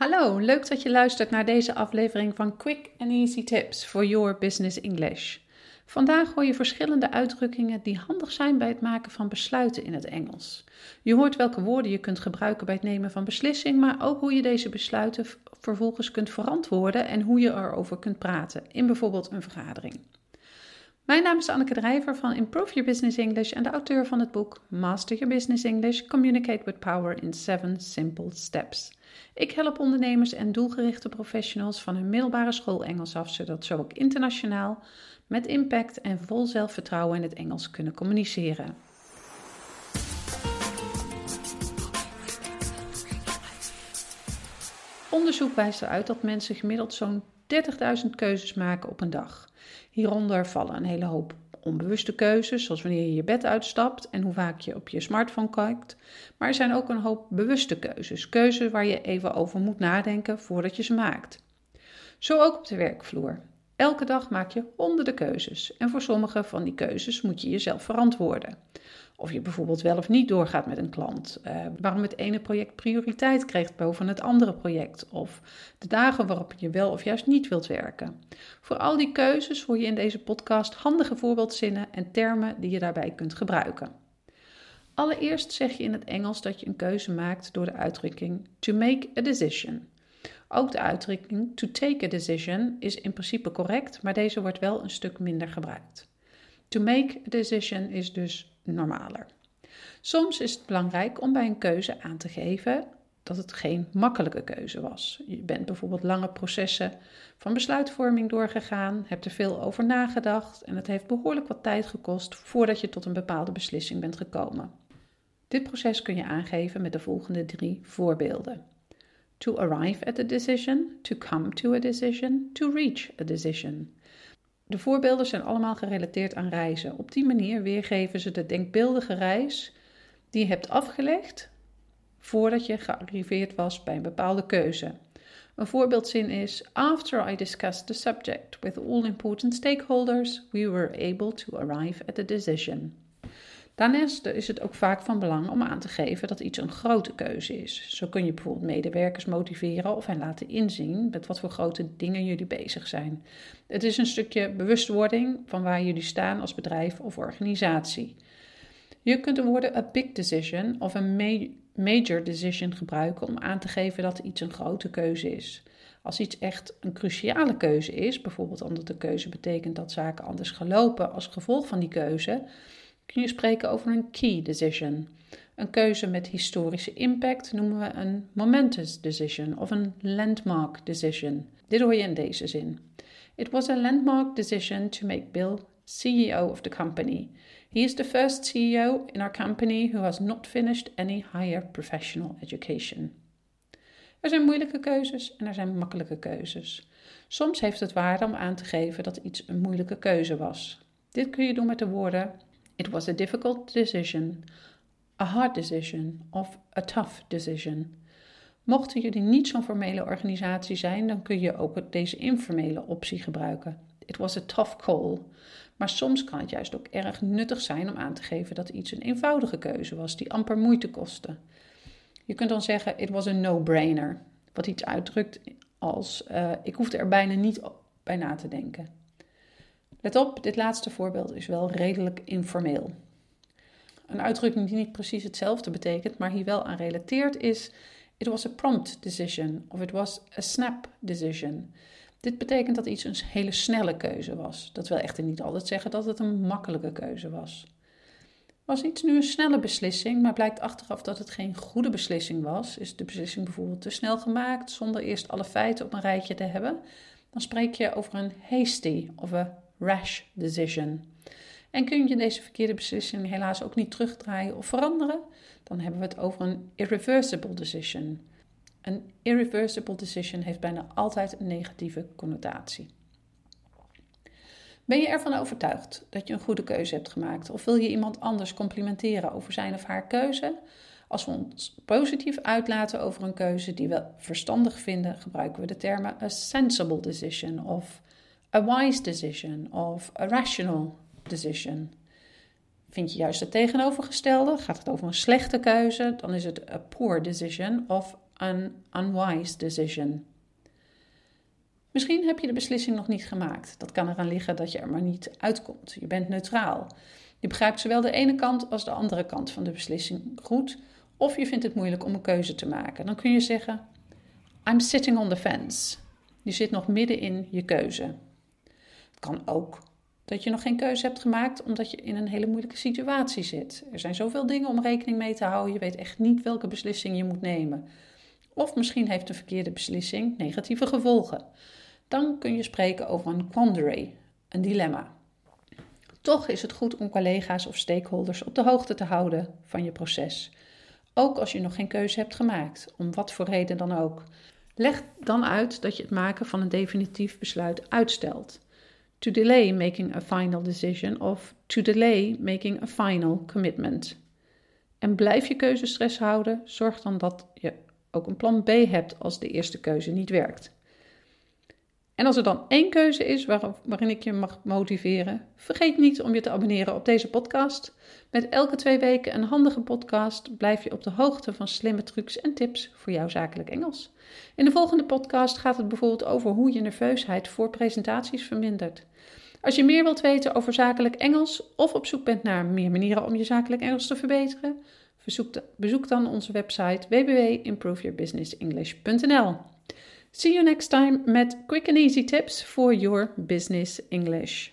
Hallo, leuk dat je luistert naar deze aflevering van Quick and Easy Tips for Your Business English. Vandaag hoor je verschillende uitdrukkingen die handig zijn bij het maken van besluiten in het Engels. Je hoort welke woorden je kunt gebruiken bij het nemen van beslissing, maar ook hoe je deze besluiten vervolgens kunt verantwoorden en hoe je erover kunt praten in bijvoorbeeld een vergadering. Mijn naam is Anneke Drijver van Improve Your Business English en de auteur van het boek Master Your Business English: Communicate with Power in 7 Simple Steps. Ik help ondernemers en doelgerichte professionals van hun middelbare school Engels af, zodat ze ook internationaal met impact en vol zelfvertrouwen in het Engels kunnen communiceren. Onderzoek wijst eruit dat mensen gemiddeld zo'n 30.000 keuzes maken op een dag. Hieronder vallen een hele hoop onbewuste keuzes, zoals wanneer je je bed uitstapt en hoe vaak je op je smartphone kijkt. Maar er zijn ook een hoop bewuste keuzes, keuzes waar je even over moet nadenken voordat je ze maakt. Zo ook op de werkvloer. Elke dag maak je honderden keuzes en voor sommige van die keuzes moet je jezelf verantwoorden. Of je bijvoorbeeld wel of niet doorgaat met een klant. Uh, waarom het ene project prioriteit krijgt boven het andere project. Of de dagen waarop je wel of juist niet wilt werken. Voor al die keuzes hoor je in deze podcast handige voorbeeldzinnen en termen die je daarbij kunt gebruiken. Allereerst zeg je in het Engels dat je een keuze maakt door de uitdrukking to make a decision. Ook de uitdrukking to take a decision is in principe correct, maar deze wordt wel een stuk minder gebruikt. To make a decision is dus normaler. Soms is het belangrijk om bij een keuze aan te geven dat het geen makkelijke keuze was. Je bent bijvoorbeeld lange processen van besluitvorming doorgegaan, hebt er veel over nagedacht en het heeft behoorlijk wat tijd gekost voordat je tot een bepaalde beslissing bent gekomen. Dit proces kun je aangeven met de volgende drie voorbeelden. To arrive at a decision, to come to a decision, to reach a decision. De voorbeelden zijn allemaal gerelateerd aan reizen. Op die manier weergeven ze de denkbeeldige reis die je hebt afgelegd voordat je gearriveerd was bij een bepaalde keuze. Een voorbeeldzin is: After I discussed the subject with all important stakeholders, we were able to arrive at a decision. Daarnaast is het ook vaak van belang om aan te geven dat iets een grote keuze is. Zo kun je bijvoorbeeld medewerkers motiveren of hen laten inzien met wat voor grote dingen jullie bezig zijn. Het is een stukje bewustwording van waar jullie staan als bedrijf of organisatie. Je kunt de woorden a big decision of een major decision gebruiken om aan te geven dat iets een grote keuze is. Als iets echt een cruciale keuze is, bijvoorbeeld omdat de keuze betekent dat zaken anders gaan lopen als gevolg van die keuze, kun je spreken over een key decision. Een keuze met historische impact noemen we een momentous decision of een landmark decision. Dit hoor je in deze zin. It was a landmark decision to make Bill CEO of the company. He is the first CEO in our company who has not finished any higher professional education. Er zijn moeilijke keuzes en er zijn makkelijke keuzes. Soms heeft het waarde om aan te geven dat iets een moeilijke keuze was. Dit kun je doen met de woorden It was a difficult decision, a hard decision of a tough decision. Mochten jullie niet zo'n formele organisatie zijn, dan kun je ook deze informele optie gebruiken. It was a tough call. Maar soms kan het juist ook erg nuttig zijn om aan te geven dat iets een eenvoudige keuze was die amper moeite kostte. Je kunt dan zeggen: It was a no-brainer. Wat iets uitdrukt als: uh, Ik hoefde er bijna niet bij na te denken. Let op, dit laatste voorbeeld is wel redelijk informeel. Een uitdrukking die niet precies hetzelfde betekent, maar hier wel aan relateert, is: It was a prompt decision of it was a snap decision. Dit betekent dat iets een hele snelle keuze was. Dat wil echter niet altijd zeggen dat het een makkelijke keuze was. Was iets nu een snelle beslissing, maar blijkt achteraf dat het geen goede beslissing was, is de beslissing bijvoorbeeld te snel gemaakt zonder eerst alle feiten op een rijtje te hebben, dan spreek je over een hasty of een rash decision. En kun je deze verkeerde beslissing helaas ook niet terugdraaien of veranderen, dan hebben we het over een irreversible decision. Een irreversible decision heeft bijna altijd een negatieve connotatie. Ben je ervan overtuigd dat je een goede keuze hebt gemaakt? Of wil je iemand anders complimenteren over zijn of haar keuze? Als we ons positief uitlaten over een keuze die we verstandig vinden, gebruiken we de termen a sensible decision of a wise decision of a rational decision. Vind je juist het tegenovergestelde? Gaat het over een slechte keuze? Dan is het a poor decision of an unwise decision. Misschien heb je de beslissing nog niet gemaakt. Dat kan eraan liggen dat je er maar niet uitkomt. Je bent neutraal. Je begrijpt zowel de ene kant als de andere kant van de beslissing goed, of je vindt het moeilijk om een keuze te maken. Dan kun je zeggen: I'm sitting on the fence. Je zit nog midden in je keuze. Kan ook dat je nog geen keuze hebt gemaakt omdat je in een hele moeilijke situatie zit. Er zijn zoveel dingen om rekening mee te houden, je weet echt niet welke beslissing je moet nemen. Of misschien heeft een verkeerde beslissing negatieve gevolgen. Dan kun je spreken over een quandary, een dilemma. Toch is het goed om collega's of stakeholders op de hoogte te houden van je proces. Ook als je nog geen keuze hebt gemaakt, om wat voor reden dan ook. Leg dan uit dat je het maken van een definitief besluit uitstelt. To delay making a final decision of to delay making a final commitment. En blijf je keuzestress houden, zorg dan dat je ook een plan B hebt als de eerste keuze niet werkt. En als er dan één keuze is waarin ik je mag motiveren, vergeet niet om je te abonneren op deze podcast. Met elke twee weken een handige podcast blijf je op de hoogte van slimme trucs en tips voor jouw zakelijk Engels. In de volgende podcast gaat het bijvoorbeeld over hoe je nerveusheid voor presentaties vermindert. Als je meer wilt weten over zakelijk Engels of op zoek bent naar meer manieren om je zakelijk Engels te verbeteren, bezoek dan onze website www.improveyourbusinessenglish.nl. See you next time met quick and easy tips for your business English.